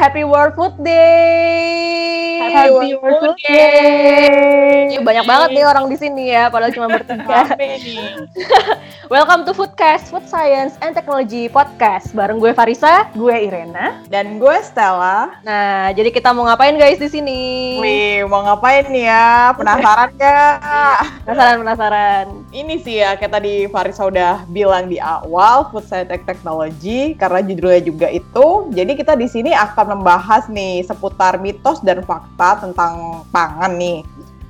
Happy World Food Day. Happy Food Day. Ya, banyak banget nih orang di sini ya, padahal cuma bertiga. Welcome to Foodcast, Food Science and Technology Podcast. Bareng gue Farisa, gue Irena, dan gue Stella. Nah, jadi kita mau ngapain guys di sini? Wih, mau ngapain nih ya? Penasaran gak? penasaran, penasaran. Ini sih ya, kayak tadi Farisa udah bilang di awal, Food Science and Technology, karena judulnya juga itu. Jadi kita di sini akan membahas nih seputar mitos dan fakta tentang pangan nih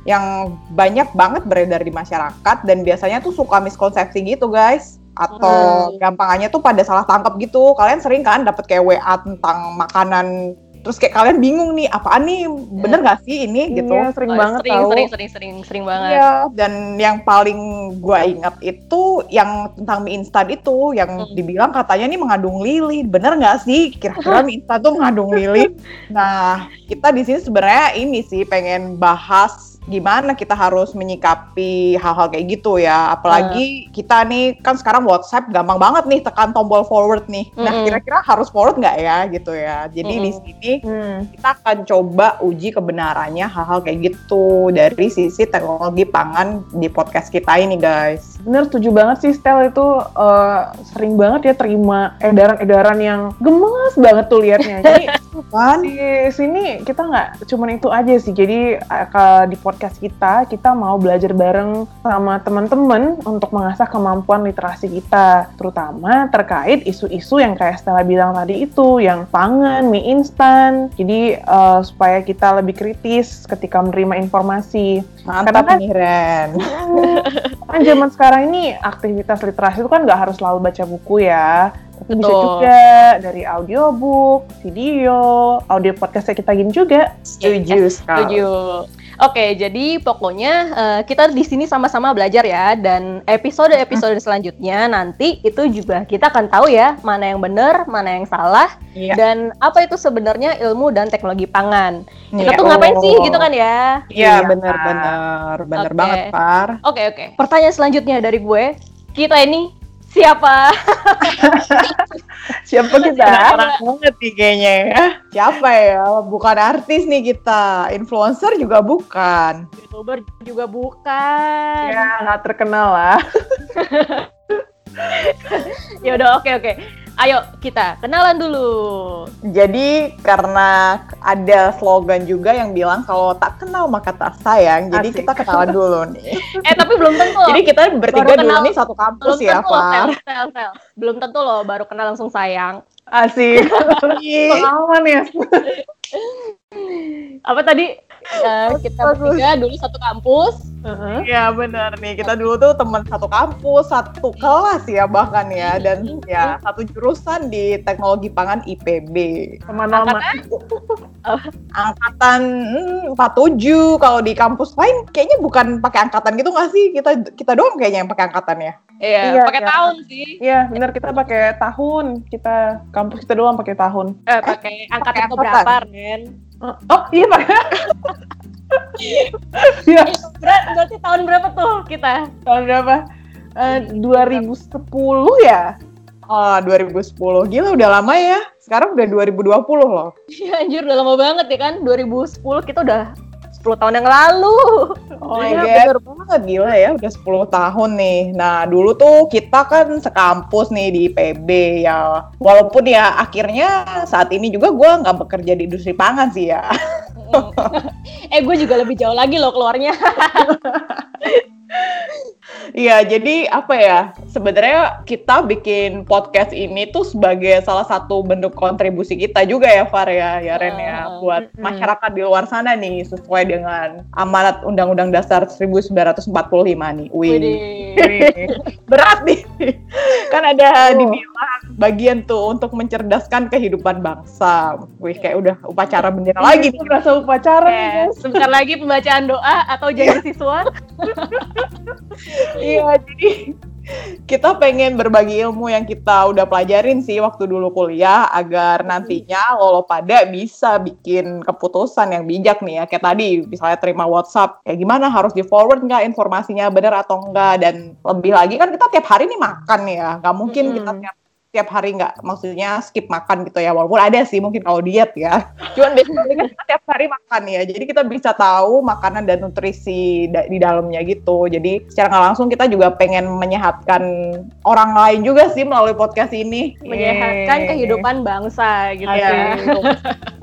yang banyak banget beredar di masyarakat dan biasanya tuh suka miskonsepsi gitu guys atau hmm. gampangannya tuh pada salah tangkap gitu kalian sering kan dapat kayak WA tentang makanan terus kayak kalian bingung nih apaan nih? Bener gak sih ini iya, gitu. sering oh, banget sering, tahu sering sering sering sering banget. Iya. Dan yang paling gue ingat itu yang tentang mie instan itu yang hmm. dibilang katanya nih mengandung lili bener gak sih? Kira-kira mie instan tuh mengandung lili nah kita di sini sebenarnya ini sih pengen bahas gimana kita harus menyikapi hal-hal kayak gitu ya. Apalagi uh. kita nih kan sekarang WhatsApp gampang banget nih tekan tombol forward nih. Mm -hmm. Nah kira-kira harus forward nggak ya gitu ya. Jadi mm -hmm. di sini mm. kita akan coba uji kebenarannya hal-hal kayak gitu dari sisi teknologi pangan di podcast kita ini guys. Bener setuju banget sih Stel itu uh, sering banget ya terima edaran-edaran yang gemes banget tuh liatnya. Jadi kan di sini kita nggak cuma itu aja sih. Jadi uh, di podcast podcast kita, kita mau belajar bareng sama teman-teman untuk mengasah kemampuan literasi kita, terutama terkait isu-isu yang kayak Stella bilang tadi itu, yang pangan, mie instan. Jadi uh, supaya kita lebih kritis ketika menerima informasi. Mantap Karena kan, nih Ren. kan zaman sekarang ini aktivitas literasi itu kan nggak harus selalu baca buku ya. Tapi bisa juga dari audiobook, video, audio podcast kita gini juga. Setuju yes, Setuju. Oke, jadi pokoknya uh, kita di sini sama-sama belajar ya dan episode-episode selanjutnya nanti itu juga kita akan tahu ya mana yang benar, mana yang salah iya. dan apa itu sebenarnya ilmu dan teknologi pangan. Kita iya. tuh ngapain oh. sih gitu kan ya? Iya, benar-benar, iya, benar okay. banget, Par. Oke, okay, oke. Okay. Pertanyaan selanjutnya dari gue, kita ini siapa? siapa kita? Anak banget nih kayaknya ya. Siapa ya? Bukan artis nih kita. Influencer juga bukan. Youtuber juga bukan. Ya, nggak terkenal lah. ya udah oke okay, oke. Okay. Ayo kita kenalan dulu. Jadi karena ada slogan juga yang bilang kalau tak kenal maka tak sayang. Asik. Jadi kita kenalan dulu nih. eh tapi belum tentu. Jadi kita bertiga dulu nih satu kampus belum ya, Pak. Belum tentu loh baru kenal langsung sayang. Asik. Pengalaman ya. Apa tadi? Uh, kita bertiga dulu satu kampus. Iya uh-huh. benar nih kita dulu tuh teman satu kampus, satu kelas ya bahkan ya dan ya satu jurusan di teknologi pangan IPB. Ke mana-mana. angkatan hmm, 47 kalau di kampus lain kayaknya bukan pakai angkatan gitu nggak sih kita kita doang kayaknya yang pakai angkatan ya. Iya, iya pakai iya. tahun sih. Iya, benar kita pakai tahun. Kita kampus kita doang pakai tahun. Eh, pakai angkatan, angkatan berapa, Ren? Oh, iya Pak. Iya. Ber berarti tahun berapa tuh kita? Tahun berapa? Uh, eh, 2010 ya? Oh, 2010. Gila udah lama ya. Sekarang udah 2020 loh. Iya anjir udah lama banget ya kan. 2010 kita udah 10 tahun yang lalu. Oh iya, bener banget gila ya, udah 10 tahun nih. Nah, dulu tuh kita kan sekampus nih di IPB ya. Walaupun ya akhirnya saat ini juga gue nggak bekerja di industri pangan sih ya. eh, gue juga lebih jauh lagi loh keluarnya. Iya, jadi apa ya? Sebenarnya kita bikin podcast ini tuh sebagai salah satu bentuk kontribusi kita juga ya, Far ya, ya Ren ya, ah, buat masyarakat di luar sana nih sesuai dengan amanat Undang-Undang Dasar 1945 nih. Wih. Berat nih. kan ada oh. dibilang bagian tuh untuk mencerdaskan kehidupan bangsa. Wih, kayak udah upacara bendera lagi nih. Rasa upacara nih, Sebentar lagi pembacaan doa atau janji siswa. iya jadi kita pengen berbagi ilmu yang kita udah pelajarin sih waktu dulu kuliah agar nantinya lo, lo pada bisa bikin keputusan yang bijak nih ya. Kayak tadi misalnya terima WhatsApp kayak gimana? Harus di forward nggak informasinya benar atau enggak dan lebih lagi kan kita tiap hari nih makan ya. Nggak mungkin hmm. kita tiap tiap hari nggak maksudnya skip makan gitu ya walaupun ada sih mungkin kalau diet ya cuman biasanya kan kita tiap hari makan ya jadi kita bisa tahu makanan dan nutrisi da- di dalamnya gitu jadi secara nggak langsung kita juga pengen menyehatkan orang lain juga sih melalui podcast ini menyehatkan Yeay. kehidupan bangsa gitu Iya. ya.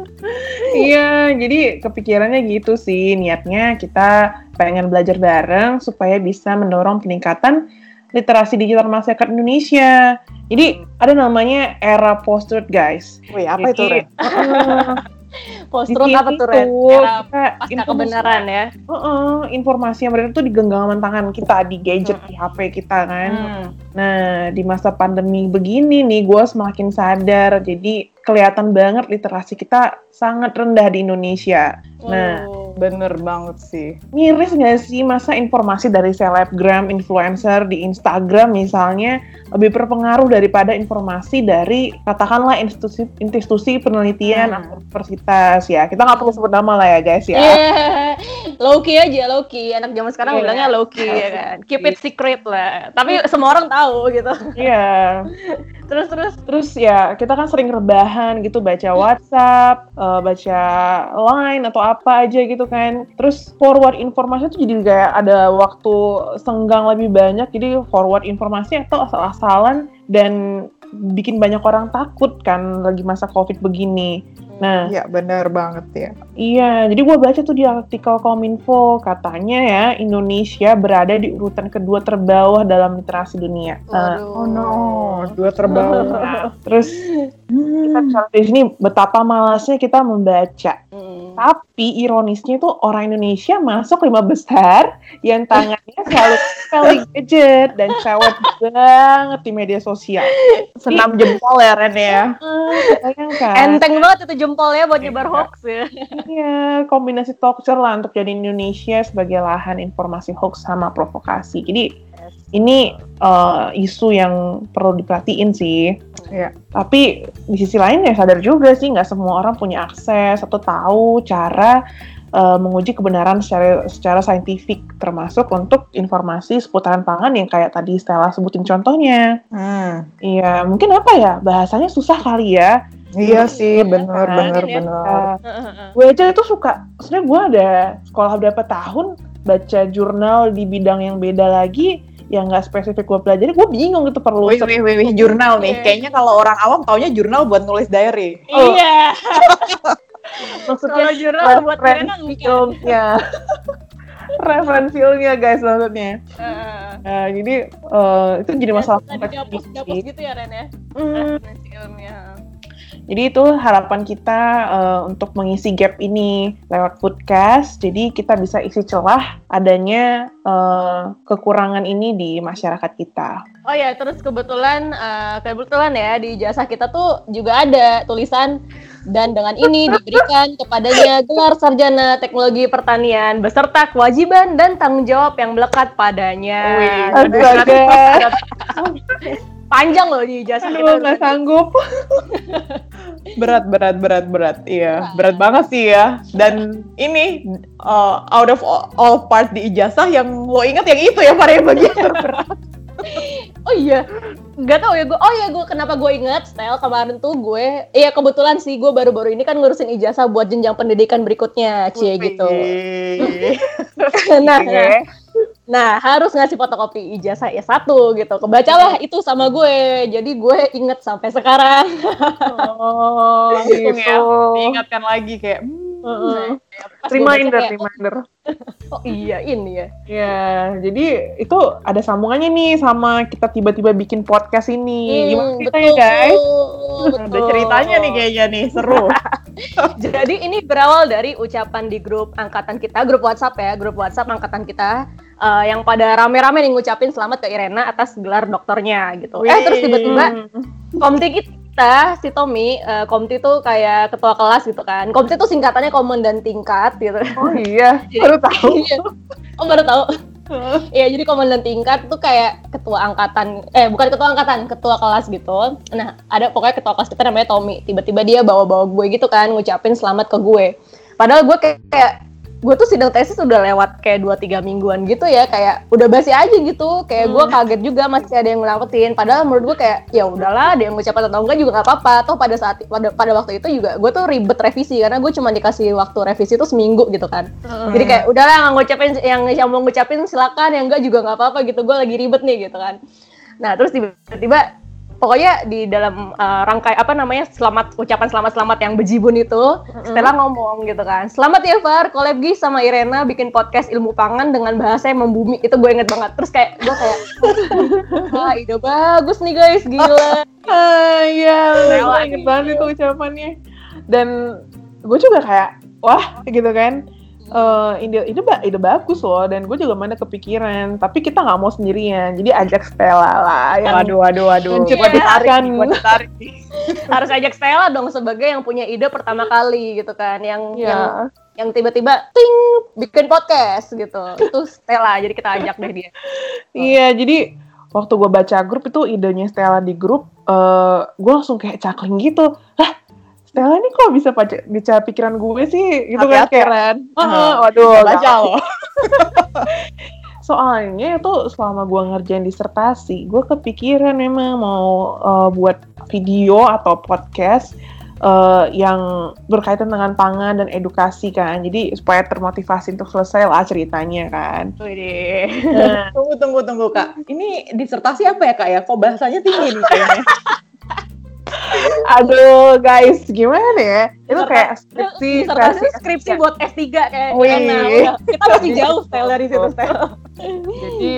Iya, jadi kepikirannya gitu sih. Niatnya kita pengen belajar bareng supaya bisa mendorong peningkatan literasi digital masyarakat Indonesia. Jadi ada namanya era post-truth, guys. Wih, apa itu Jadi, heeh, Post-truth di apa tuh Ren? Era pasca kebenaran ya. Heeh, informasi yang beredar tuh di genggaman tangan kita, di gadget, di HP kita kan. Hmm. Nah, di masa pandemi begini nih, gue semakin sadar. Jadi kelihatan banget literasi kita sangat rendah di Indonesia. Nah, Oh. bener banget sih Miris nggak sih masa informasi dari selebgram, influencer di Instagram misalnya lebih berpengaruh daripada informasi dari katakanlah institusi institusi penelitian Hmm. atau universitas ya. Kita nggak perlu sebut nama lah ya guys ya. Iya, low key aja, low key. Anak zaman sekarang Iya. bilangnya low key ya kan. Keep it secret lah. Tapi semua orang tahu gitu. Iya. Terus terus Terus ya kita kan sering rebahan gitu baca WhatsApp, eh, baca Line atau apa aja gitu kan. Terus forward informasi itu jadi kayak ada waktu senggang lebih banyak. Jadi forward informasi atau asal-asalan dan bikin banyak orang takut kan lagi masa COVID begini. Nah, Iya bener banget ya Iya, jadi gue baca tuh di artikel Kominfo katanya ya Indonesia berada di urutan kedua terbawah dalam literasi dunia. Nah, Waduh. oh no dua terbawah terus kita bisa lihat di sini betapa malasnya kita membaca. Hmm. Tapi ironisnya tuh orang Indonesia masuk lima besar yang tangannya selalu paling gadget dan cewek banget di media sosial. senam jempol ya Ren ya Bayangkan. Enteng banget itu jempolnya buat nyebar hoax ya. Iya, kombinasi talkshow lah untuk jadi Indonesia sebagai lahan informasi hoax sama provokasi. Jadi ini eh, isu yang perlu diperhatiin sih. Iya. Tapi di sisi lain ya sadar juga sih nggak semua orang punya akses atau tahu cara eh, menguji kebenaran secara secara saintifik termasuk untuk informasi seputaran pangan yang kayak tadi Stella sebutin contohnya. Hmm. Iya, mungkin apa ya bahasanya susah kali ya. Iya sih, bener, Kan? bener, Ya. bener. Eh, gue aja itu suka sebenarnya gue ada sekolah berapa tahun baca jurnal di bidang yang beda lagi yang nggak spesifik gue pelajari gue bingung gitu perlu Wih, wih, wih, wih, jurnal nih. Iya. Kayaknya kalau orang awam taunya jurnal buat nulis diary. Oh. Iya. maksudnya Kalau jurnal buat referensi ilmiah referensi ilmiah guys maksudnya Heeh. nah, jadi eh, itu jadi masalah dihapus, dihapus gitu ya Ren ya. Hmm, Referensi ilmiah. Jadi itu harapan kita eh, untuk mengisi gap ini lewat podcast. Jadi kita bisa isi celah adanya eh, kekurangan ini di masyarakat kita. Oh ya, terus kebetulan eh, kebetulan ya di jasa kita tuh juga ada tulisan dan dengan ini diberikan kepadanya gelar sarjana teknologi pertanian beserta kewajiban dan tanggung jawab yang melekat padanya. Wih, Astaga, Panjang loh di jasa aduh kita. nggak sanggup. Berat, berat, berat, berat. Iya, berat banget sih ya. Dan ini uh, out of all, all part di ijazah yang lo inget yang itu ya, Pak begitu berat. Oh iya, nggak tahu ya gue. Oh iya gue kenapa gue ingat style kemarin tuh gue. Iya kebetulan sih gue baru-baru ini kan ngurusin ijazah buat jenjang pendidikan berikutnya, cie gitu. Nah, Oke. Nah harus ngasih fotokopi ijazah ya satu gitu. Kebacalah itu sama gue. Jadi gue inget sampai sekarang. Oh, Langsung ya, gitu. diingatkan lagi kayak, hmm, gue Reminder, kayak, reminder. Oh iya ini ya. Ya, jadi itu ada sambungannya nih sama kita tiba-tiba bikin podcast ini. Gimana Hmm, ceritanya guys? betul. ada ceritanya nih kayaknya nih, seru. Jadi ini berawal dari ucapan di grup angkatan kita, grup WhatsApp ya, grup WhatsApp angkatan kita eh, yang pada rame-rame nih ngucapin selamat ke Irena atas gelar dokternya gitu. Eh terus tiba-tiba komti kita si Tommy, eh, komti tuh kayak ketua kelas gitu kan. Komti tuh singkatannya komandan tingkat gitu. Oh iya, Jadi- baru tahu. Iya. oh baru tahu. Iya jadi komandan tingkat tuh kayak ketua angkatan, eh bukan ketua angkatan, ketua kelas gitu. Nah ada pokoknya ketua kelas kita namanya Tommy. Tiba-tiba dia bawa-bawa gue gitu kan, ngucapin selamat ke gue. Padahal gue kayak, kayak gue tuh sidang tesis udah lewat kayak 2-3 mingguan gitu ya kayak udah basi aja gitu. Kayak gue Hmm. kaget juga masih ada yang ngelakuin padahal menurut gue kayak ya udahlah ada yang ngucapin atau enggak juga nggak apa-apa. Toh pada saat pada pada waktu itu juga gue tuh ribet revisi karena gue cuma dikasih waktu revisi tuh seminggu gitu kan. Jadi kayak udahlah yang ngucapin yang yang mau ngucapin silakan yang enggak juga nggak apa-apa gitu. Gue lagi ribet nih gitu kan. Nah terus tiba-tiba pokoknya di dalam uh, rangkai apa namanya selamat ucapan selamat selamat yang bejibun itu Stella ngomong gitu kan. Selamat ya Far collab Gi sama Irena bikin podcast ilmu pangan dengan bahasa yang membumi. Itu gue inget banget. Terus kayak gue kayak wah ide bagus nih guys gila. Ah, iya, gue inget banget itu ucapannya. Dan gue juga kayak, wah, gitu kan. Eh ide ide ba- ide bagus loh dan gue juga mana kepikiran tapi kita nggak mau sendirian jadi ajak Stella lah yang Waduh, waduh, waduh. yang Iya. Ditarik, ditarik. harus ajak Stella dong sebagai yang punya ide pertama kali gitu kan yang yang ya yang tiba-tiba ting bikin podcast gitu itu Stella jadi kita ajak deh dia Iya, jadi waktu gue baca grup itu idenya Stella di grup, eh gue langsung kayak cakling gitu. Lah, Stella ini kok bisa baca, baca pikiran gue sih? Gitu kan, ya. Karen. Heeh. waduh, Baca loh. Soalnya itu selama gue ngerjain disertasi, gue kepikiran memang mau eh, buat video atau podcast eh, yang berkaitan dengan pangan dan edukasi kan. Jadi supaya termotivasi untuk selesai lah ceritanya kan. Wih, Nah, Tunggu, tunggu, tunggu, Kak. Ini disertasi apa ya, Kak ya? Kok bahasanya tinggi nih kayaknya? aduh guys, gimana ya? Itu kayak skripsi, versi skripsi S3. buat S3 kayak Wih. Kita masih jauh Stella dari situ Stella Jadi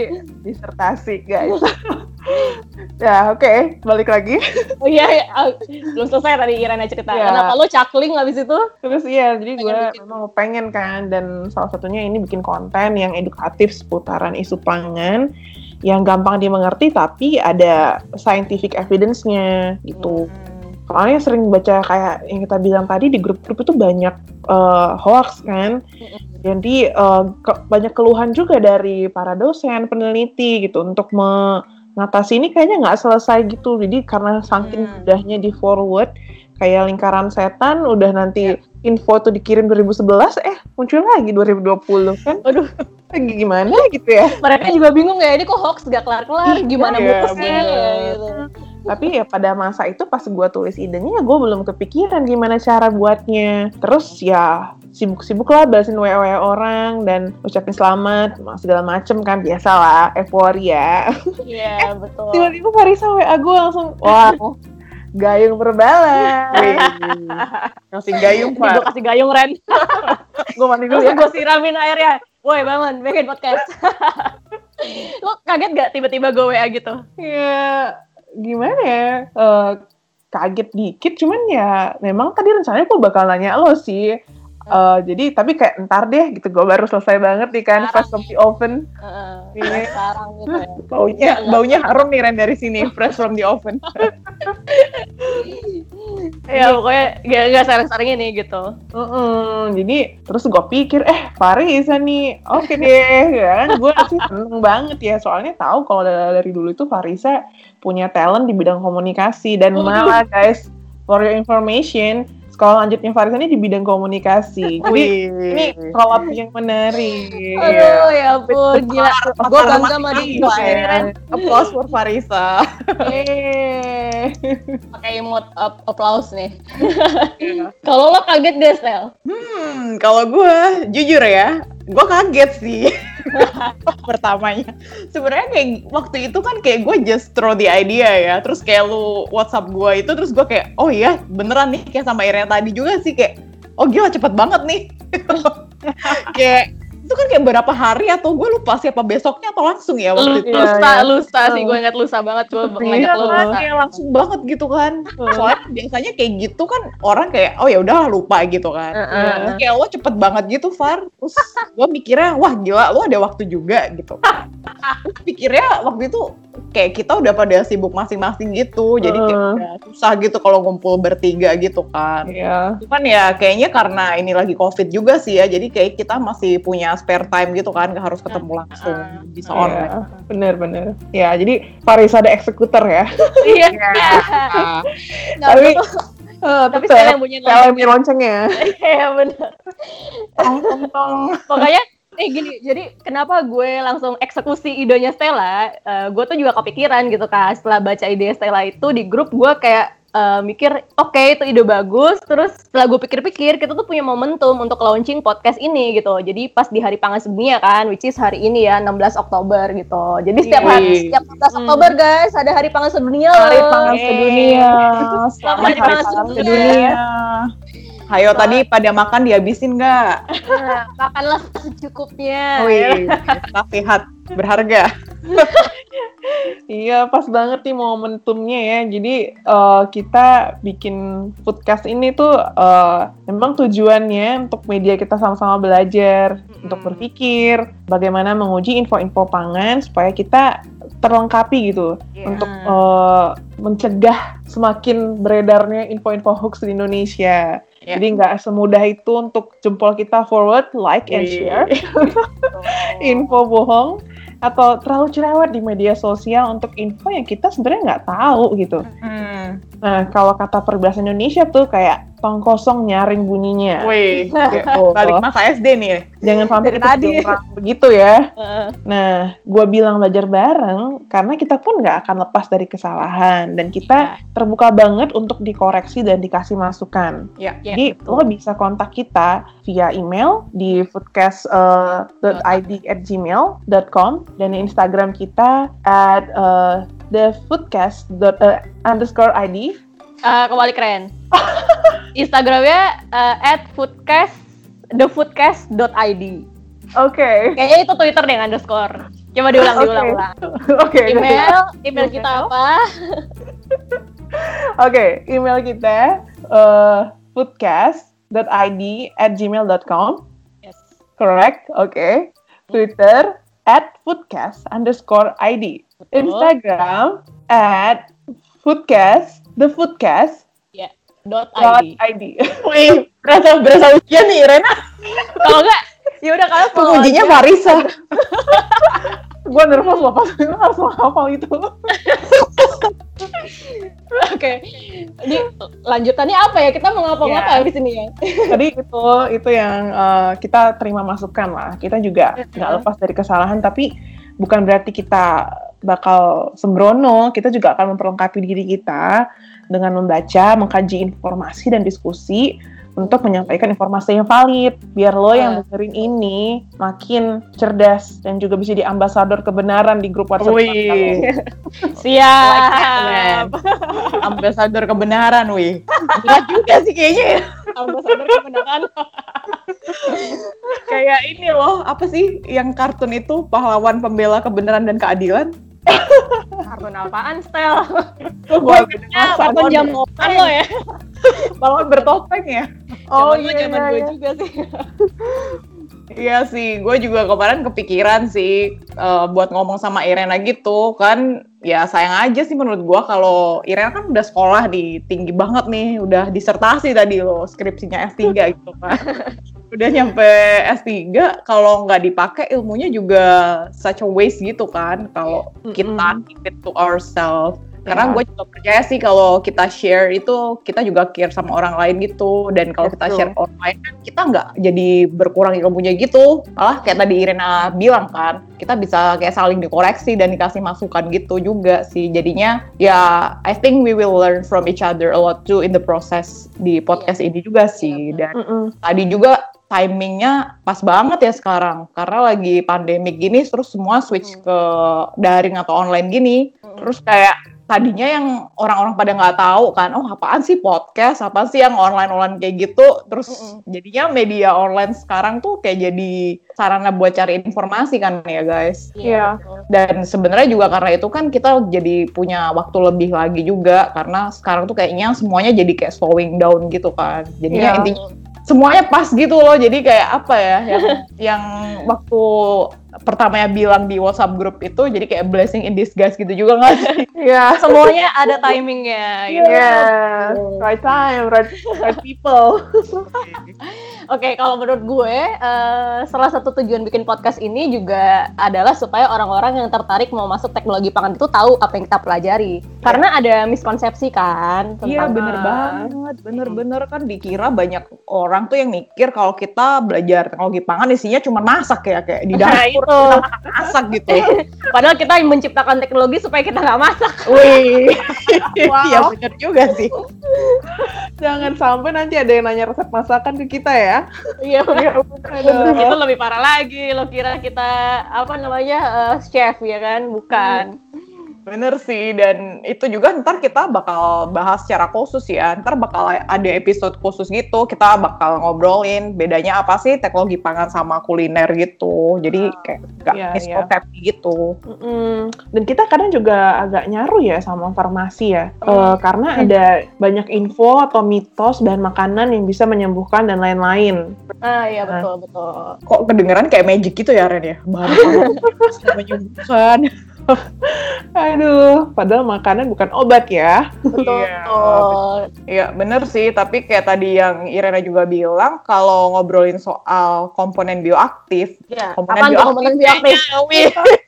disertasi guys. ya oke, balik lagi. oh iya, iya. Ah, belum selesai tadi Irena cerita Iya. kenapa lo cakling habis itu Terus iya, jadi gue memang pengen kan dan salah satunya ini bikin konten yang edukatif seputaran isu pangan yang gampang dimengerti tapi ada scientific evidence-nya gitu. Soalnya sering baca kayak yang kita bilang tadi di grup-grup itu banyak eh, hoax kan. Jadi eh, ke- banyak keluhan juga dari para dosen, peneliti gitu untuk mengatasi ini kayaknya nggak selesai gitu. Jadi karena saking Hmm. mudahnya di forward kayak lingkaran setan udah nanti info tuh dikirim 2011 eh muncul lagi 2020 kan. Aduh. Lagi gimana gitu ya. mereka juga bingung ya ini kok hoax gak kelar-kelar gimana Iya, mutesnya bener. ya, gitu. Tapi ya pada masa itu pas gua tulis idenya ya gue belum kepikiran gimana cara buatnya. Terus ya sibuk-sibuk lah balasin WA orang dan ucapin selamat segala macem kan biasalah euforia. iya betul Tiba-tiba Farisa WA gue langsung wah gayung berbala. Wih. Ngasih gayung, gue Pak. kasih gayung Ren gue mandi dulu ya. gue siramin airnya woi bangun bikin podcast lo kaget gak tiba-tiba gue WA gitu Ya gimana ya? Eh, kaget dikit cuman ya memang tadi rencananya gue bakal nanya lo sih. Eh, jadi tapi kayak ntar deh gitu. Gue baru selesai banget nih kan fresh from the oven. Heeh, Iya. sekarang gitu ya. Baunya, baunya harum nih Ren dari sini, fresh from the oven. ya pokoknya gak, gak sering-sering ini gitu. Mm-mm, jadi terus gue pikir eh Farisa nih. Oke deh ya kan. Gue sih seneng banget ya soalnya tahu kalau da- dari dulu itu Farisa punya talent di bidang komunikasi. Dan malah guys for your information sekolah lanjutnya Farisa ini di bidang komunikasi. Jadi ini collab yang menarik. Aduh ya ampun gila. gue bangga sama dia. Ya. Ren Applause for Farisa. Eh. pakai emote up- applause nih. Kalau lo kaget gak Stel? Hmm, kalau gue jujur ya, gue kaget sih. Pertamanya, sebenarnya kayak waktu itu kan kayak gue just throw the idea ya, terus kayak lu WhatsApp gue itu, terus gue kayak, oh iya beneran nih kayak sama Irene tadi juga sih kayak, oh gila cepet banget nih. kayak itu kan kayak berapa hari atau gue lupa siapa besoknya atau langsung ya waktu itu. Iya, lusa iya. lusa sih gue ingat lusa banget gue Iya, lo kan, lusa kayak langsung banget gitu kan. Soalnya biasanya kayak gitu kan orang kayak oh ya udah lupa gitu kan. Heeh. Terus kayak lo cepet banget gitu Far. Terus gue mikirnya wah gila lo ada waktu juga gitu. Terus pikirnya waktu itu kayak kita udah pada sibuk masing-masing gitu. Jadi kayak udah susah gitu kalau ngumpul bertiga gitu kan. Iya. Cuman ya kayaknya karena ini lagi covid juga sih ya. Jadi kayak kita masih punya spare time gitu kan. Gak harus ketemu langsung. Bisa online. Iya, bener-bener. Ya, jadi Farisa ada eksekutor ya. iya Nah, Nggak, Tapi-. Eh, tapi saya yang bunyi Stella yang punya loncengnya. Iya benar. tong tong tong. Pokoknya eh gini, jadi kenapa gue langsung eksekusi idenya Stella? Uh, gue tuh juga kepikiran gitu kan setelah baca ide Stella itu di grup gue kayak uh, mikir oke okay, itu ide bagus. Terus setelah gue pikir-pikir kita tuh punya momentum untuk launching podcast ini gitu. Jadi pas di hari pangan sedunia kan which is hari ini ya 16 Oktober gitu. Jadi setiap hari setiap 16 hmm. Oktober guys ada hari pangan sedunia hari pangan sedunia selamat hari pangan sedunia Ayo tadi pada makan dihabisin nggak? Nah, makanlah secukupnya. Wih, nasihat berharga. iya, pas banget nih momentumnya ya. Jadi uh, kita bikin podcast ini tuh uh, memang tujuannya untuk media kita sama-sama belajar, hmm. untuk berpikir bagaimana menguji info-info pangan supaya kita terlengkapi gitu yeah. untuk uh, mencegah semakin beredarnya info-info hoax di Indonesia. Yeah. Jadi nggak semudah itu untuk jempol kita forward, like, and share info bohong atau terlalu cerewet di media sosial untuk info yang kita sebenarnya nggak tahu gitu. Hmm. Nah, kalau kata peribahasa Indonesia tuh kayak tong kosong nyaring bunyinya. Wih, gitu. balik masa SD nih. Jangan sampai kita tadi begitu ya. Nah, gue bilang belajar bareng karena kita pun nggak akan lepas dari kesalahan dan kita yeah. terbuka banget untuk dikoreksi dan dikasih masukan. Yeah. Jadi yeah, lo bisa kontak kita via email di foodcast.id uh, dan Instagram kita at uh, the foodcast uh, underscore id uh, kembali keren Instagramnya uh, at foodcast thefoodcast.id Oke. Okay. Kayaknya itu Twitter deh underscore. Coba diulang, okay. diulang, ulang. Oke. Okay, email, email kita apa? Oke, okay, email kita uh, foodcast.id at gmail.com. Yes. Correct. Oke. Okay. Twitter at foodcast underscore id. Instagram at foodcast the foodcast yeah. dot id. id. Wih, berasa berasa ujian nih Rena. Kalau enggak, ya udah kalian pengujinya Marisa. gue nervous loh pas harus hafal itu. Oke, okay. ini lanjutannya apa ya? Kita mau ngapa-ngapa yeah. di sini ya? Tadi itu itu yang uh, kita terima masukan lah. Kita juga nggak lepas dari kesalahan, tapi bukan berarti kita bakal sembrono. Kita juga akan memperlengkapi diri kita dengan membaca, mengkaji informasi dan diskusi untuk menyampaikan informasi yang valid biar lo yang iya. dengerin ini makin cerdas dan juga bisa jadi ambasador kebenaran di grup WhatsApp Wih. Siap. ambasador kebenaran, wih. Berat juga sih kayaknya ya. Ambasador kebenaran. Kayak ini loh, apa sih yang kartun itu pahlawan pembela kebenaran dan keadilan? Kartun apaan, Stel? Gue kartun jam open lo ya. Balon bertopeng ya? Oh iya, zaman iya, gue iya. juga sih. Iya sih, gue juga kemarin kepikiran sih uh, buat ngomong sama Irena gitu kan. Ya sayang aja sih menurut gue kalau Irena kan udah sekolah di tinggi banget nih, udah disertasi tadi loh skripsinya S3 gitu kan. udah nyampe S3 kalau nggak dipakai ilmunya juga such a waste gitu kan kalau kita keep it to ourselves. Karena gue juga percaya sih kalau kita share itu kita juga care sama orang lain gitu. Dan kalau kita share ke orang lain kan kita nggak jadi berkurang ilmunya gitu. Malah kayak tadi Irena bilang kan kita bisa kayak saling dikoreksi dan dikasih masukan gitu juga sih. Jadinya ya I think we will learn from each other a lot too in the process di podcast yeah. ini juga sih. Dan mm -mm. tadi juga timingnya pas banget ya sekarang karena lagi pandemik gini terus semua switch hmm. ke daring atau online gini hmm. terus kayak tadinya yang orang-orang pada nggak tahu kan, oh apaan sih podcast, apa sih yang online-online kayak gitu, terus mm -mm. jadinya media online sekarang tuh kayak jadi sarana buat cari informasi kan ya guys. Iya. Yeah. Dan sebenarnya juga karena itu kan kita jadi punya waktu lebih lagi juga karena sekarang tuh kayaknya semuanya jadi kayak slowing down gitu kan. Jadinya yeah. intinya semuanya pas gitu loh jadi kayak apa ya yang yang waktu pertamanya bilang di WhatsApp grup itu jadi kayak blessing in disguise gitu juga nggak sih? Iya. Semuanya ada timingnya. Gitu. Yeah. Right time, right, right people. Oke, kalau menurut gue, uh, salah satu tujuan bikin podcast ini juga adalah supaya orang-orang yang tertarik mau masuk teknologi pangan itu tahu apa yang kita pelajari. Karena ada miskonsepsi kan. Iya, bener banget. Bener-bener kan dikira banyak orang tuh yang mikir kalau kita belajar teknologi pangan isinya cuma masak ya, kayak di Nah, dapur itu. kita masak gitu. Padahal kita menciptakan teknologi supaya kita nggak masak. Wih, Wow. iya bener juga sih. Jangan sampai nanti ada yang nanya resep masakan ke kita ya. Iya, itu lebih parah lagi. Lo kira kita apa namanya eh, chef ya kan? Bukan. Bener sih, dan itu juga ntar kita bakal bahas secara khusus ya. Ntar bakal ada episode khusus gitu, kita bakal ngobrolin bedanya apa sih teknologi pangan sama kuliner gitu. Jadi kayak gak Iya, miskonsepsi gitu. Mm-mm. Dan kita kadang juga agak nyaru ya sama farmasi ya, Eh, karena ada banyak info atau mitos bahan makanan yang bisa menyembuhkan dan lain-lain. Ah iya betul betul. Kok kedengeran kayak magic gitu ya Ren ya? Bisa menyembuhkan. Aduh, padahal makanan bukan obat ya. Betul Iya. Iya bener sih, tapi kayak tadi yang Irena juga bilang, kalau ngobrolin soal komponen bioaktif, Ya. komponen Apaan tuh bioaktif komponen bioaktif?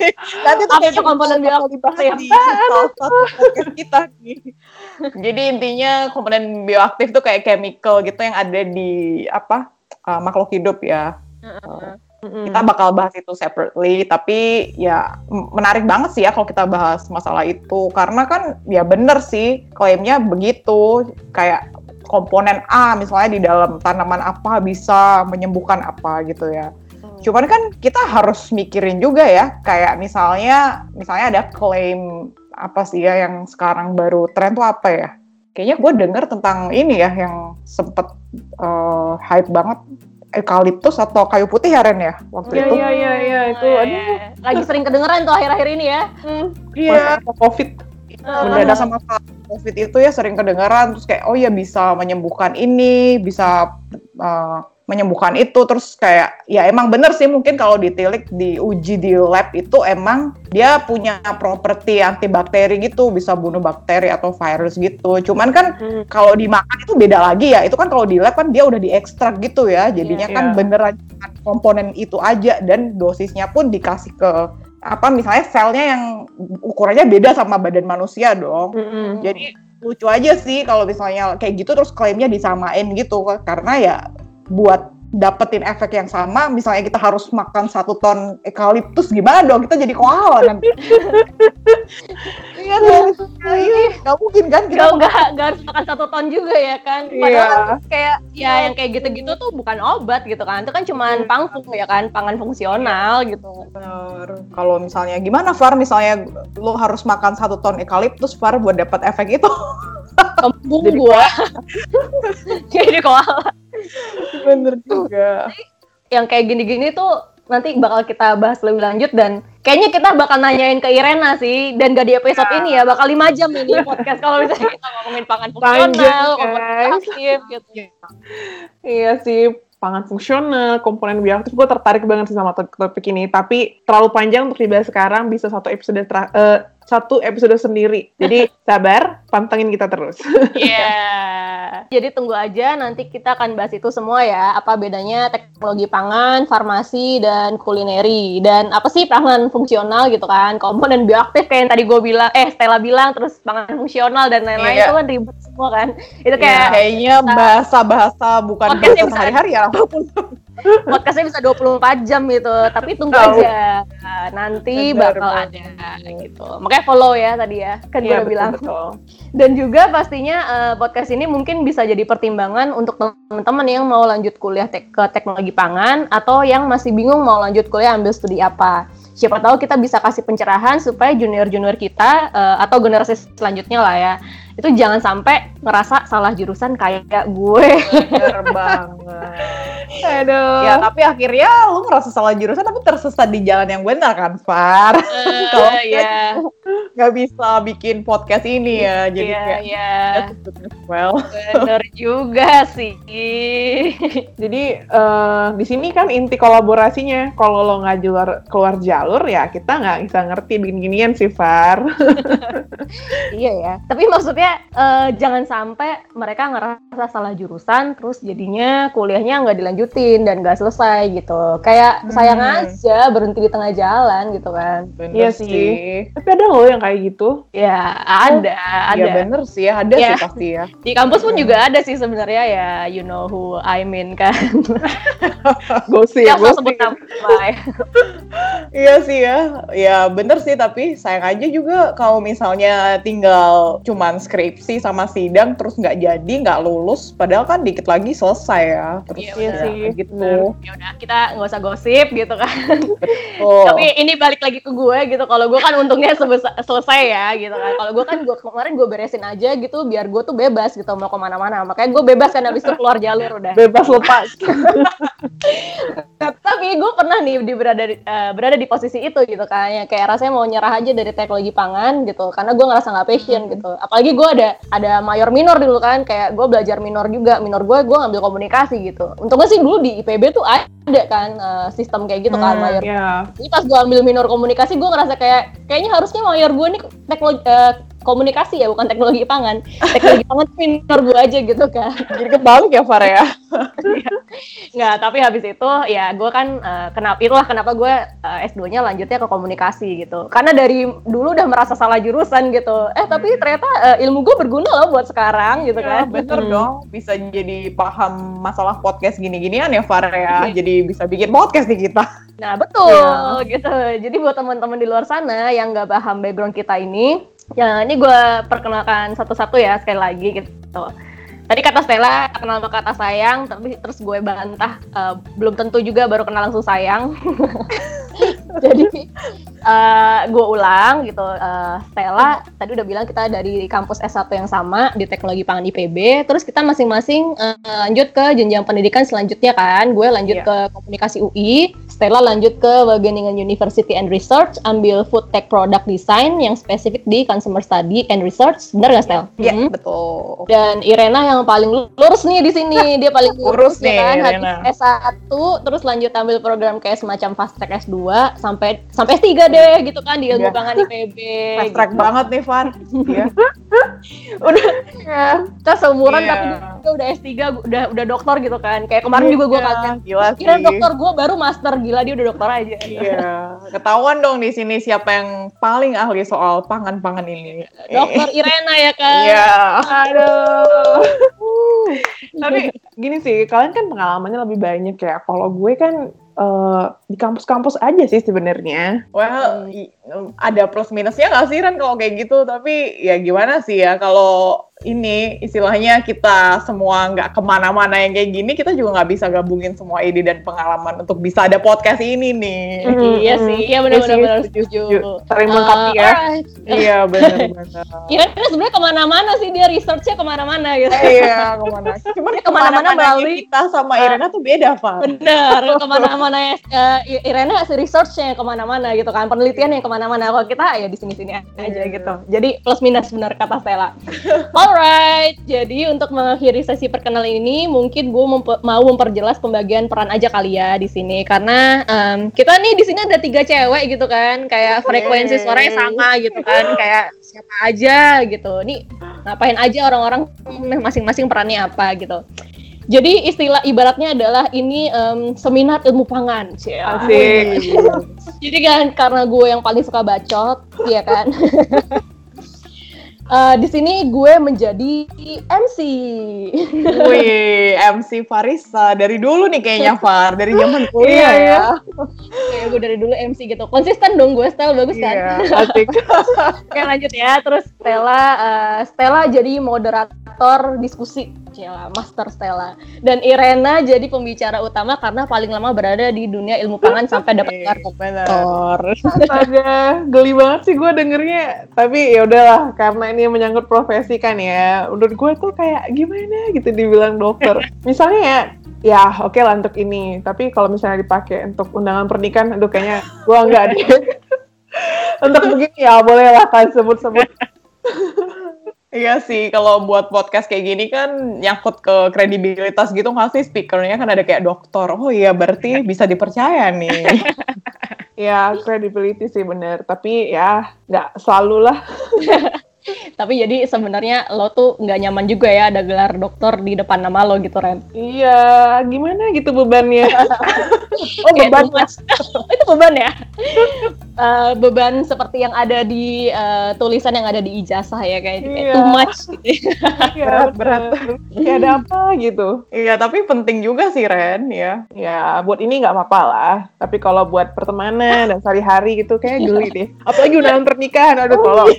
Nanti tuh Apa tuh komponen bioaktif? podcast kita nih. Jadi intinya komponen bioaktif tuh kayak chemical gitu yang ada di apa uh, makhluk hidup ya. Mm-mm. Kita bakal bahas itu separately, tapi ya menarik banget sih ya kalau kita bahas masalah itu karena kan ya bener sih klaimnya begitu kayak komponen A misalnya di dalam tanaman apa bisa menyembuhkan apa gitu ya. Cuman kan kita harus mikirin juga ya, kayak misalnya misalnya ada klaim apa sih ya yang sekarang baru tren tuh apa ya? Kayaknya gue denger tentang ini ya yang sempet eh, hype banget eukaliptus atau kayu putih ya Ren ya waktu Iya itu. iya iya iya itu Oh, aduh. iya. Lagi sering kedengeran tuh akhir-akhir ini ya. Iya. masa covid. Mendadak sama COVID itu ya sering kedengaran terus kayak oh ya bisa menyembuhkan ini, bisa eh, menyembuhkan itu. Terus kayak ya emang bener sih mungkin kalau ditilik diuji di lab itu emang dia punya properti antibakteri gitu bisa bunuh bakteri atau virus gitu. Cuman kan Hmm. kalau dimakan itu beda lagi ya. Itu kan kalau di lab kan dia udah diekstrak gitu ya. Jadinya Iya, kan iya. beneran komponen itu aja. Dan dosisnya pun dikasih ke apa misalnya selnya yang ukurannya beda sama badan manusia dong. Mm-mm. jadi lucu aja sih kalau misalnya kayak gitu terus klaimnya disamain gitu. Karena ya buat dapetin efek yang sama misalnya kita harus makan satu ton eukaliptus gimana dong kita jadi koala nanti iya iya nggak mungkin kan kita Gak, nggak nggak harus makan satu ton juga ya kan. Padahal Iya. kan kayak ya yang kayak gitu-gitu tuh bukan obat gitu kan. Itu kan cuman pangfung ya kan, pangan fungsional gitu. Bener. Kalau misalnya gimana Far, misalnya lo harus makan satu ton eukaliptus Far buat dapat efek itu. Kembung gua. Jadi koala. Bener juga. Yang kayak gini-gini tuh nanti bakal kita bahas lebih lanjut dan kayaknya kita bakal nanyain ke Irena sih dan gak di episode ini ya bakal lima jam ini podcast kalau misalnya kita ngomongin pangan Panjang, fungsional, komponen aktif gitu. Iya sih, pangan fungsional, komponen bioaktif. Gue tertarik banget sih sama topik, ini. Tapi terlalu panjang untuk dibahas sekarang. Bisa satu episode eh, satu episode sendiri. Jadi sabar, pantengin kita terus. Iya. Jadi tunggu aja nanti kita akan bahas itu semua ya. Apa bedanya teknologi pangan, farmasi, dan kulineri. Dan apa sih pangan fungsional gitu kan. Komponen bioaktif kayak yang tadi gue bilang, eh Stella bilang, terus pangan fungsional dan lain-lain Iya. itu kan ribet semua kan. Itu kayak Kayaknya bahasa-bahasa bukan bahasa sehari-hari ya. Podcastnya bisa 24 jam gitu. Tapi tunggu Tahu. aja. Nah, nanti Bener bakal banget. ada gitu. Makanya follow ya tadi ya. Kan gue Iya, udah bilang. betul. Dan juga pastinya eh, podcast ini mungkin bisa jadi pertimbangan untuk teman-teman yang mau lanjut kuliah tek- ke teknologi pangan atau yang masih bingung mau lanjut kuliah ambil studi apa. Siapa tahu kita bisa kasih pencerahan supaya junior-junior kita eh, atau generasi selanjutnya lah ya. Itu jangan sampai ngerasa salah jurusan kayak gue. Bener banget. Aduh. Ya, tapi akhirnya lu ngerasa salah jurusan tapi tersesat di jalan yang benar kan, Far? Kalau ya. nggak bisa bikin podcast ini ya. Jadi Iya, kayak iya. that's good as well. Bener juga sih. Jadi eh, di sini kan inti kolaborasinya. Kalau lo nggak keluar keluar jalur ya kita nggak bisa ngerti begini-ginian sih Far. iya ya. Tapi maksudnya eh, jangan sampai mereka ngerasa salah jurusan, terus jadinya kuliahnya nggak dilanjutin dan nggak selesai gitu. Kayak sayang Hmm. aja berhenti di tengah jalan gitu kan. Bener Iya sih. Tapi ada loh yang kayak gitu. Ya ada, ada. Ya bener sih ya, ada Iya. sih pasti ya. Di kampus pun juga ada sih sebenarnya ya, you know who I mean kan. Gosip, Yang gosip. ya. Iya sih ya, ya bener sih tapi sayang aja juga kalau misalnya tinggal cuman skripsi sama sidang terus nggak jadi nggak lulus, padahal kan dikit lagi selesai ya. Terus Iya, bener. sih. gitu. bener. Ya udah kita nggak usah gosip gitu kan. Oh. Tapi ini balik lagi ke gue gitu. Kalau gue kan untungnya selesai ya gitu kan. Kalau gue kan gue kemarin gue beresin aja gitu biar gue tuh bebas gitu mau ke mana-mana. Makanya gue bebas kan habis itu keluar jalur udah. Bebas lepas. Tapi gue pernah nih di berada di, eh, berada di posisi itu gitu kan. Ya, kayak rasanya mau nyerah aja dari teknologi pangan gitu. Karena gue ngerasa nggak passion gitu. Apalagi gue ada ada mayor minor dulu kan. Kayak gue belajar minor juga. Minor gue gue ngambil komunikasi gitu. Untungnya sih dulu di IPB tuh kan eh, sistem kayak gitu kan Hmm, mayor Ya. Jadi pas gue ambil minor komunikasi, gue ngerasa kayak kayaknya harusnya mayor gue nih teknologi eh, komunikasi ya, bukan teknologi pangan. Teknologi pangan minor gue aja gitu kan. Jadi kebalik ya Far ya. Nggak, tapi habis itu ya gue kan eh, kenapa itulah kenapa gue eh, S2-nya lanjutnya ke komunikasi gitu. Karena dari dulu udah merasa salah jurusan gitu. Eh tapi ternyata eh, ilmu gue berguna loh buat sekarang gitu Ya, kan. bener Hmm. dong, bisa jadi paham masalah podcast gini-ginian ya Far ya. Iya. Jadi bisa bikin podcast nih kita. Nah betul Iya. gitu. Jadi buat teman-teman di luar sana yang nggak paham background kita ini, ya ini gue perkenalkan satu-satu ya sekali lagi gitu. Tadi kata Stella kenal sama kata sayang, tapi terus gue bantah eh, belum tentu juga baru kenal langsung sayang. Jadi eh, gue ulang gitu. Eh, Stella tadi udah bilang kita dari kampus S1 yang sama di Teknologi Pangan IPB. Terus kita masing-masing eh, lanjut ke jenjang pendidikan selanjutnya kan. Gue lanjut Iya. ke Komunikasi UI, Stella lanjut ke Wageningen University and Research, ambil Food Tech Product Design yang spesifik di Consumer Study and Research. Bener nggak Stel? Iya, Mhm. betul. Dan Irena yang paling lurus nih di sini, dia paling Lurus lurus, ya nih, kan, Irena. habis S1 terus lanjut ambil program kayak semacam fast track S2 sampai sampai S3 deh gitu kan di ilmu Iya. pangan IPB. Fast track gitu. banget nih Far. Iya. Udah ya, kita seumuran Iya. tapi dia udah S3, udah udah dokter gitu kan. Kayak kemarin juga gue kaget. Sih. Kira dokter gue baru master gila dia udah dokter aja. Iya, ketahuan dong di sini siapa yang paling ahli soal pangan-pangan ini. Dokter Irena ya kan. Iya. Aduh. Tapi gini sih, kalian kan pengalamannya lebih banyak ya. Kalau gue kan eh, di kampus-kampus aja sih sebenarnya. Well, i- ada plus minusnya nggak sih Ren kalau kayak gitu? Tapi ya gimana sih ya kalau ini istilahnya kita semua nggak ke mana-mana yang kayak gini, kita juga nggak bisa gabungin semua ide dan pengalaman untuk bisa ada podcast ini nih. Iya sih, iya benar Iya sih, benar benar setuju, setuju. Saling Eh, melengkapi ya. alright. iya benar-benar. Irena sebenarnya ke mana-mana sih dia researchnya ke mana-mana gitu. Iya, ke mana? Cuman Dia ke mana-mana ke mana-mana melalui- kita sama Irena tuh beda, Pak. Bener, ke mana-mana ya. eh, Irena si researchnya ke mana-mana gitu kan, penelitian yang ke mana-mana. Kalau kita ya di sini-sini aja Iya. gitu. Jadi plus minus benar kata Stella. Alright, jadi untuk mengakhiri sesi perkenalan ini, mungkin gue mempe- mau memperjelas pembagian peran aja kali ya di sini, karena em, kita nih di sini ada tiga cewek gitu kan, kayak frekuensi suaranya sama gitu kan, kayak siapa aja gitu. Nih ngapain aja orang-orang masing-masing perannya apa gitu. Jadi istilah ibaratnya adalah ini em, seminar ilmu pangan. Asik. Jadi kan karena gue yang paling suka bacot, ya kan. Eh, di sini gue menjadi MC. Wih, MC Farisa dari dulu nih kayaknya Far, dari zaman kuliah Iya, ya. iya. Kayak gue dari dulu MC gitu. Konsisten dong gue, style bagus kan. Iya. Asik. Oke lanjut ya. Terus Stella, eh, Stella jadi moderator diskusi. Cila, Master Stella. Dan Irena jadi pembicara utama karena paling lama berada di dunia ilmu pangan sampai dapat gelar Benar. doktor. Astaga, geli banget sih gue dengernya. Tapi ya udahlah, karena ini menyangkut profesi kan ya. Menurut gue tuh kayak gimana gitu dibilang dokter. Misalnya ya, ya oke lah untuk ini. Tapi kalau misalnya dipakai untuk undangan pernikahan, aduh kayaknya gue enggak deh. Untuk begini ya boleh lah kan sebut-sebut. Iya sih, kalau buat podcast kayak gini kan nyangkut ke kredibilitas gitu nggak sih speakernya kan ada kayak dokter. Oh iya berarti bisa dipercaya nih. ya credibility sih bener, tapi ya nggak selalu lah. Tapi jadi sebenarnya lo tuh nggak nyaman juga ya ada gelar dokter di depan nama lo gitu Ren. Iya, gimana gitu bebannya? oh beban mas, itu beban ya? uh, beban seperti yang ada di uh, tulisan yang ada di ijazah ya kayak iya. too much. Gitu. Iya, berat berat. Kayak ada apa gitu? Iya, tapi penting juga sih Ren ya. Ya, buat ini nggak apa-apa lah. Tapi kalau buat pertemanan dan sehari-hari gitu kayak geli deh. Apalagi undangan pernikahan, aduh tolong.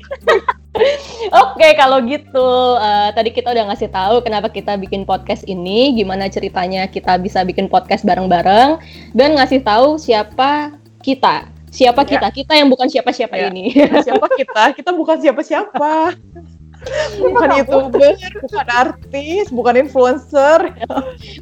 Oke, kalau gitu uh, tadi kita udah ngasih tahu kenapa kita bikin podcast ini, gimana ceritanya kita bisa bikin podcast bareng-bareng, dan ngasih tahu siapa kita, siapa ya. kita, kita yang bukan siapa-siapa ya. ini. Siapa kita? Kita bukan siapa-siapa. bukan youtuber, bukan artis, bukan influencer,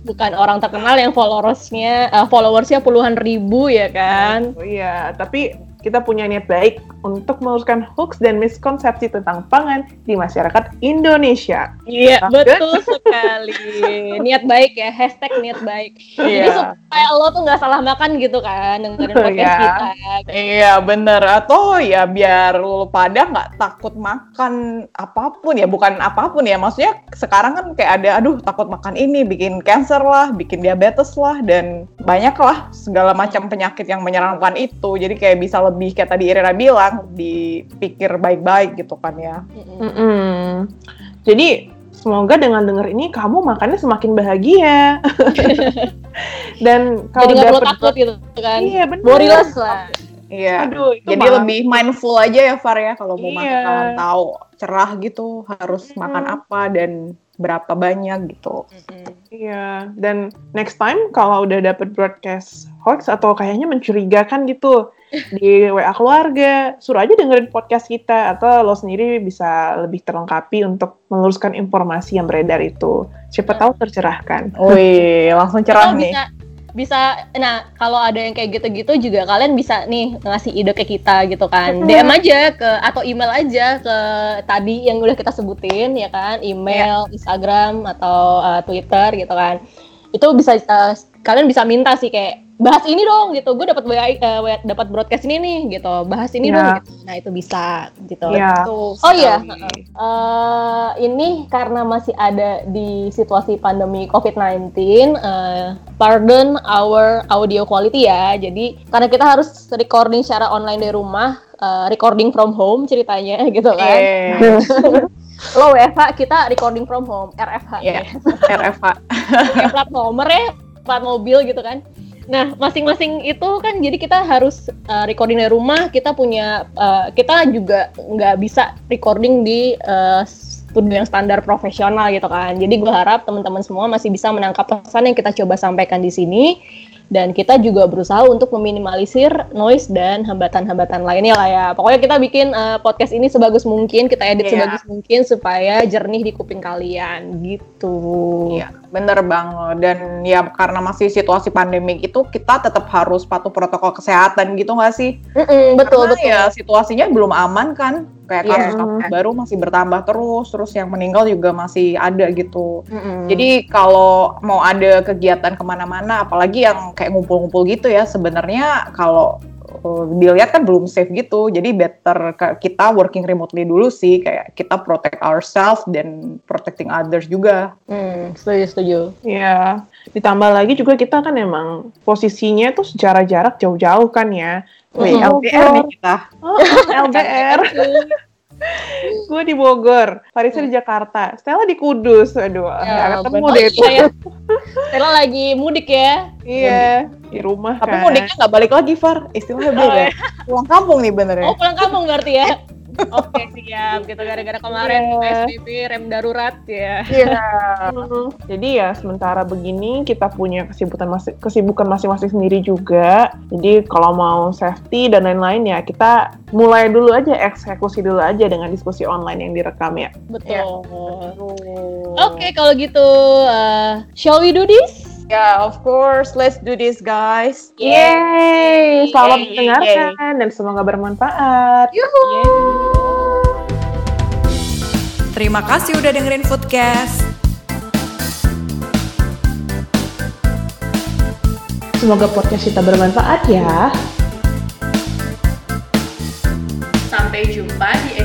bukan orang terkenal yang followersnya uh, followersnya puluhan ribu ya kan? Oh iya, tapi kita punya niat baik untuk meluruskan hoax dan miskonsepsi tentang pangan di masyarakat Indonesia. Iya, betul sekali. Niat baik ya, hashtag niat baik. Iya. Jadi supaya lo tuh nggak salah makan gitu kan, dengerin podcast iya. kita. Iya, bener. Atau ya biar lo pada nggak takut makan apa pun ya, bukan apa pun ya. Maksudnya sekarang kan kayak ada, aduh takut makan ini, bikin cancer lah, bikin diabetes lah, dan banyak lah segala macam penyakit yang menyeramkan itu. Jadi kayak bisa lebih kayak tadi Irina bilang, dipikir baik-baik gitu kan ya. Mm -mm. Jadi semoga dengan dengar ini kamu makannya semakin bahagia. Dan kalau Jadi perlu takut gitu kan. Iya benar. Borilas lah. Iya. Aduh, Jadi malah. lebih mindful aja ya Far ya kalau mau iya. makan tahu cerah gitu harus mm -hmm. makan apa dan berapa banyak gitu. Iya, dan next time kalau udah dapet broadcast hoax atau kayaknya mencurigakan gitu di WA keluarga, suruh aja dengerin podcast kita atau lo sendiri bisa lebih terlengkapi untuk meluruskan informasi yang beredar itu. Siapa tahu tercerahkan. Wih, langsung cerah nih. Bisa bisa nah kalau ada yang kayak gitu-gitu juga kalian bisa nih ngasih ide ke kita gitu kan DM aja ke atau email aja ke tadi yang udah kita sebutin ya kan email yeah. Instagram atau uh, Twitter gitu kan itu bisa uh, kalian bisa minta sih kayak bahas ini dong gitu. Gue dapat uh, dapat broadcast ini nih gitu. Bahas ini yeah. dong gitu. nah itu bisa gitu. Yeah. oh iya. Uh, ini karena masih ada di situasi pandemi COVID-19 uh, pardon our audio quality ya. Jadi karena kita harus recording secara online dari rumah uh, recording from home ceritanya gitu kan. Yeah. lo WFH kita recording from home. RFH yeah. ya RFH plat nomor ya plat mobil gitu kan Nah, masing-masing itu kan jadi kita harus uh, recording dari rumah, kita punya uh, kita juga nggak bisa recording di uh, studio yang standar profesional gitu kan. Jadi gue harap teman-teman semua masih bisa menangkap pesan yang kita coba sampaikan di sini dan kita juga berusaha untuk meminimalisir noise dan hambatan-hambatan lainnya lah ya. Pokoknya kita bikin uh, podcast ini sebagus mungkin, kita edit yeah. sebagus mungkin supaya jernih di kuping kalian gitu. Iya, yeah, bener banget. Dan ya karena masih situasi pandemik itu kita tetap harus patuh protokol kesehatan gitu nggak sih? Mm -mm, betul karena betul. ya situasinya belum aman kan kayak yeah. kasus baru masih bertambah terus terus yang meninggal juga masih ada gitu mm-hmm. jadi kalau mau ada kegiatan ke mana-mana apalagi yang kayak ngumpul-ngumpul gitu ya sebenarnya kalau uh, dilihat kan belum safe gitu. Jadi better kita working remotely dulu sih. Kayak kita protect ourselves dan protecting others juga. Hmm, setuju setuju. Ya ditambah lagi juga kita kan emang posisinya tuh secara jarak jauh-jauh kan ya. Wih, oh, LDR nih kita. Oh, LDR. Gue di Bogor, Farisa di Jakarta, Stella di Kudus. Aduh, ya, ketemu deh itu. Ya. Stella lagi mudik ya? Iya, di rumah Tapi kan. mudiknya nggak balik lagi, Far. Istilahnya beda. Oh, ya. Pulang kampung nih bener ya. Oh, pulang kampung berarti ya? Oke siap gitu gara-gara kemarin yeah. PSBB rem darurat ya. Iya. Yeah. Jadi ya sementara begini kita punya kesibukan masing kesibukan masing-masing sendiri juga. Jadi kalau mau safety dan lain-lain ya kita mulai dulu aja eksekusi dulu aja dengan diskusi online yang direkam ya. Betul. Yeah. Oke okay, kalau gitu uh, shall we do this? Yeah, of course. Let's do this, guys. Yeay, selamat Yeay, mendengarkan dan semoga bermanfaat. Terima kasih udah dengerin Foodcast. Semoga podcast kita bermanfaat ya. Sampai jumpa di